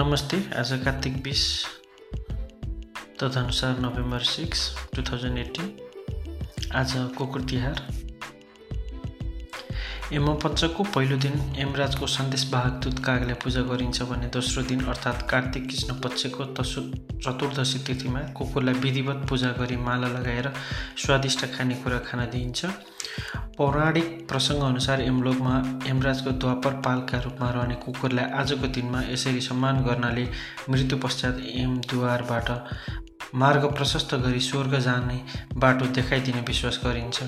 नमस्ते आज कार्तिक बिस तदनुसार November six two thousand eighteen आज कुकुर तिहार यमपञ्चकको पहिलो दिन यमराजको सन्देशवाहक दूत कागलाई पूजा गरिन्छ भने दोस्रो दिन अर्थात् कार्तिक कृष्ण पक्षको तसु चतुर्दशी तिथिमा कुकुरलाई विधिवत पूजा गरी माला लगाएर स्वादिष्ट खानेकुरा खान दिइन्छ पौराणिक प्रसङ्गअनुसार यमलोकमा यमराजको द्वापर पालका रूपमा रहने कुकुरलाई आजको दिनमा यसरी सम्मान गर्नाले मृत्यु पश्चात यमद्वारबाट मार्ग प्रशस्त गरी स्वर्ग जाने बाटो देखाइदिने विश्वास गरिन्छ।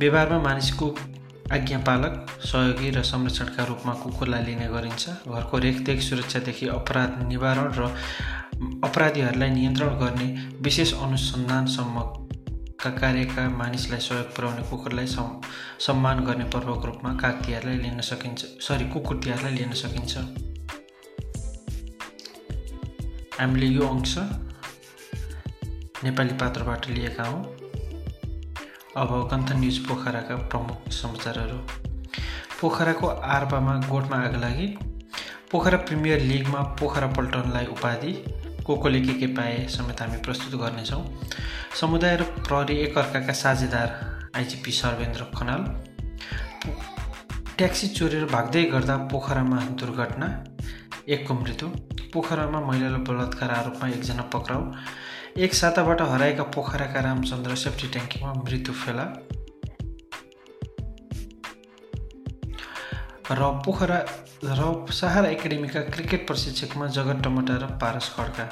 व्यवहारमा मानिसको आज्ञापालक सहयोगी र संरक्षणका रूपमा कुकुरलाई लिने गरिन्छ। घरको रेखदेख सुरक्षादेखि अपराध निवारण र अपराधीहरूलाई नियन्त्रण गर्ने विशेष अनुसन्धानसम्मका कार्यका मानिसलाई सहयोग पुर्याउने कुकुरलाई सम्मान गर्ने पर्वको रूपमा काग तिहारलाई लिन सकिन्छ सरी कुकुर तिहारलाई लिन सकिन्छ। हामीले यो अंश नेपाली पात्रबाट लिएका हौँ। अब कन्थन न्युज पोखराका प्रमुख समाचारहरू। पोखराको आर्पामा गोठमा आग लागि पोखरा प्रिमियर लिगमा पोखरा पल्टनलाई उपाधि। को कोले के के पाए समेत हामी प्रस्तुत गर्नेछौँ। समुदाय र प्रहरी एकअर्काका साझेदार आइजिपी सर्वेन्द्र खनाल। ट्याक्सी चोरेर भाग्दै गर्दा पोखरामा दुर्घटना एकको मृत्यु पोखरामा महिलालाई बलात्कार आरोपमा एकजना पक्राउ एक साताबाट हराएका पोखराका रामचन्द्र सेफ्टी ट्याङ्कीमा मृत्यु फेला। र पोखरा र सहारा एकाडेमीका क्रिकेट प्रशिक्षकमा जगत टमटा र पारस खड्का।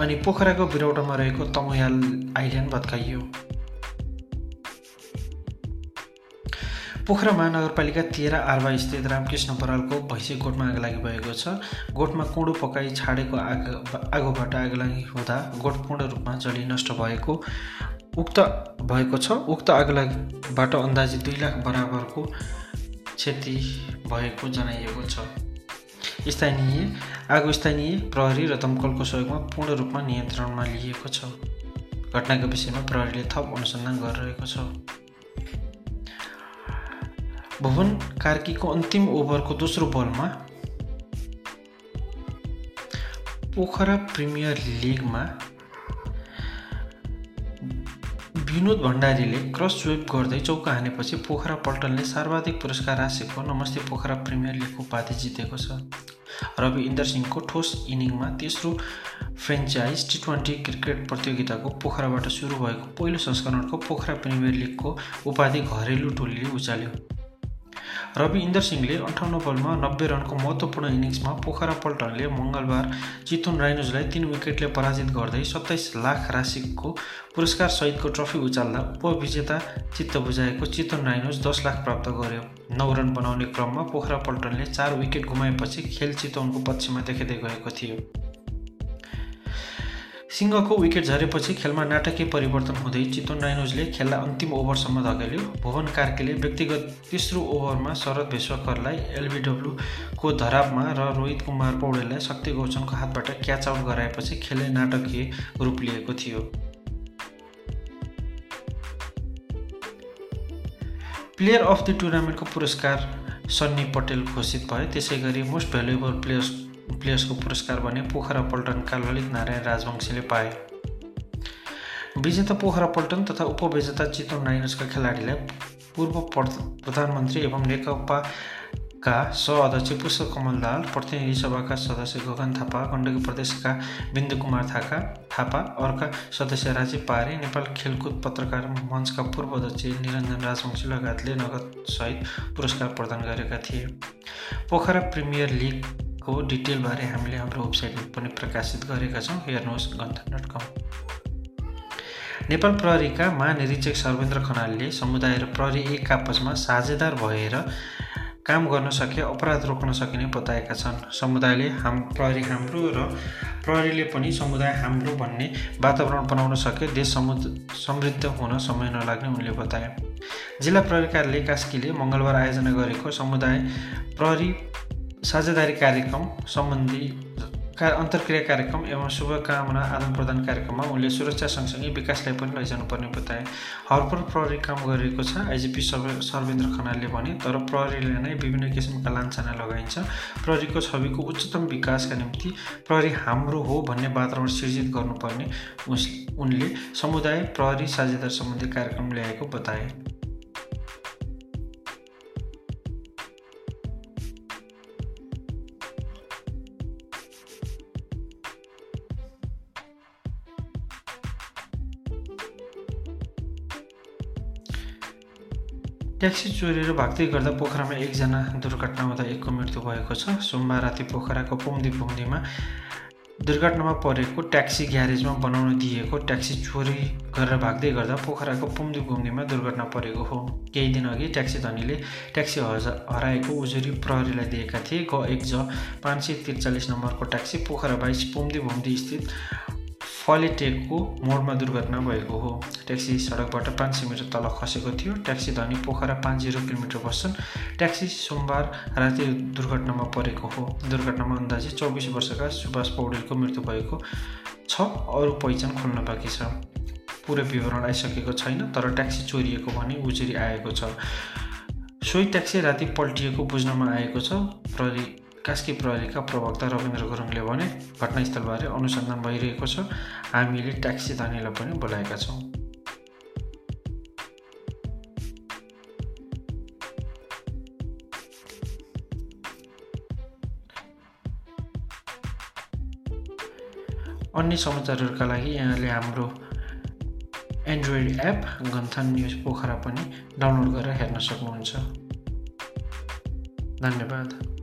अनि पोखराको बिरौटामा रहेको तमयाल आइल्यान्ड भत्काइयो। पोखरा महानगरपालिका तेह्र आर्वा स्थित रामकृष्ण बरालको भैँसी गोठमा आग लागि भएको छ। गोठमा कुँडो पकाई छाडेको आग आगोबाट आग लागि हुँदा गोठ पूर्ण रूपमा जली नष्ट भएको उक्त भएको छ। उक्त आगलागीबाट अन्दाजी दुई लाख बराबरको क्षति भएको जनाइएको छ। स्थानीय आगो स्थानीय प्रहरी र दमकलको सहयोगमा पूर्ण रूपमा नियन्त्रणमा लिएको छ। घटनाको विषयमा प्रहरीले थप अनुसन्धान गरिरहेको छ। भुवन कार्कीको अन्तिम ओभरको दोस्रो बलमा पोखरा प्रिमियर लिगमा विनोद भण्डारीले क्रस स्वेप गर्दै चौका हानेपछि पोखरा पल्टनले सर्वाधिक पुरस्कार राशिको नमस्ते पोखरा प्रिमियर लिगको उपाधि जितेको छ। रवि इन्दर सिंहको ठोस इनिङमा तेस्रो फ्रेन्चाइज टी ट्वेन्टी क्रिकेट प्रतियोगिताको पोखराबाट सुरु भएको पहिलो संस्करणको पोखरा प्रिमियर लिगको उपाधि घरेलु टोलीले उचाल्यो। रवि इन्दर सिंहले अन्ठाउन्न बलमा नब्बे रनको महत्त्वपूर्ण इनिङ्समा पोखरा पल्टनले मङ्गलबार चितवन राइनोजलाई तीन विकेटले पराजित गर्दै सत्ताइस लाख राशिको पुरस्कार सहितको ट्रफी उचाल्दा उपविजेता चित्त बुझाएको चितवन राइनोज दस लाख प्राप्त गर्यो नौ रन बनाउने क्रममा पोखरा पल्टनले चार विकेट गुमाएपछि खेल चितवनको पक्षमा देखिँदै गएको थियो सिंहको विकेट झरेपछि खेलमा नाटकीय परिवर्तन हुँदै चितवन राइनोजले खेललाई अन्तिम ओभरसम्म धकेल्यो। भुवन कार्कीले व्यक्तिगत तेस्रो ओभरमा शरद भेश्वकरलाई एलबिडब्ल्यूको धरापमा र रोहित कुमार पौडेललाई शक्ति गौचनको हातबाट क्याच आउट गराएपछि खेलले नाटकीय रूप लिएको थियो। प्लेयर अफ द टुर्नामेन्टको पुरस्कार सन्नी पटेल घोषित भयो त्यसै गरी मोस्ट भ्यालुएबल प्लेयर्स प्लेयर्सको पुरस्कार भने पोखरा पल्टनका ललित नारायण राजवंशीले पाए। विजेता पोखरा पल्टन तथा उपविजेता चितवन राइनर्सका खेलाडीलाई पूर्व प्रधानमन्त्री एवं नेकपाका सहअध्यक्ष पुष्पकमल दाल प्रतिनिधि सभाका सदस्य गगन थापा गण्डकी प्रदेशका बिन्दु कुमार थाका थापा अर्का सदस्य राजीव पारे नेपाल खेलकुद पत्रकार मञ्चका पूर्व अध्यक्ष निरञ्जन राजवंशी लगायतले नगदसहित पुरस्कार प्रदान गरेका थिए। पोखरा प्रिमियर लिग को डिटेलबारे हामीले हाम्रो वेबसाइटमा पनि प्रकाशित गरेका छौँ। हेर्नुहोस् गन्थन डट कम नेपाल प्रहरीका महानिरीक्षक सर्वेन्द्र खनालले समुदाय र प्रहरी एक आपसमा साझेदार भएर काम गर्न सके अपराध रोक्न सकिने बताएका छन्। समुदायले हाम प्रहरी हाम्रो र प्रहरीले पनि समुदाय हाम्रो भन्ने वातावरण बनाउन सके देश समु समृद्ध हुन समय नलाग्ने उनले बताए। जिल्ला प्रहरी कार्यालय कास्कीले मङ्गलबार आयोजना गरेको समुदाय प्रहरी साझेदारी कार्यक्रम सम्बन्धी का अन्तर्क्रिया कार्यक्रम एवं शुभकामना आदान प्रदान कार्यक्रममा उनले सुरक्षा सँगसँगै विकासलाई पनि लैजानुपर्ने बताए। हरपर प्रहरी काम गरिरहेको छ। आइजिपी सर्वे सर्वेन्द्र खनालले भने तर प्रहरीलाई नै विभिन्न किसिमका लान्छना लगाइन्छ। प्रहरीको छविको उच्चतम विकासका निम्ति प्रहरी हाम्रो हो भन्ने वातावरण सिर्जित गर्नुपर्ने उनले समुदाय प्रहरी साझेदार सम्बन्धी कार्यक्रम ल्याएको बताए। ट्याक्सी चोरेर भाग्दै गर्दा पोखरामा एकजना दुर्घटना हुँदा एकको मृत्यु भएको छ। सोमबार राति पोखराको पुम्दी पुम्दीमा दुर्घटनामा परेको ट्याक्सी ग्यारेजमा बनाउन दिएको ट्याक्सी चोरी गरेर भाग्दै गर्दा पोखराको पुम्दी पुम्दीमा दुर्घटना परेको हो। केही दिन अघि ट्याक्सी धनीले ट्याक्सी हज हराएको उजुरी प्रहरीलाई दिएका थिए। ग एक ज पाँच सय त्रिचालिस नम्बरको ट्याक्सी पोखरा बाइस पुम्दी भुम्दी स्थित फलेटेकको मोडमा दुर्घटना भएको हो। ट्याक्सी सडकबाट पाँच सय मिटर तल खसेको थियो। ट्याक्सी धनी पोखरा पाँच जिरो किलोमिटर बस्छन्। ट्याक्सी सोमबार राति दुर्घटनामा परेको हो। दुर्घटनामा अन्दाजी चौबिस वर्षका सुभाष पौडेलको मृत्यु भएको छ। अरू पहिचान खोल्न बाँकी छ। पुरै विवरण आइसकेको छैन तर ट्याक्सी चोरिएको भने उजुरी आएको छ। सोही ट्याक्सी राति पल्टिएको बुझ्नमा आएको छ। प्रहरी कास्की प्रहरीका प्रवक्ता रविन्द्र गुरुङले भने घटनास्थलबारे अनुसन्धान भइरहेको छ। हामीले ट्याक्सी धानीलाई पनि बोलाएका छौँ। अन्य समाचारहरूका लागि यहाँले हाम्रो Android app Ganthan news Pokhara पनि डाउनलोड गरेर हेर्न सक्नुहुन्छ। धन्यवाद।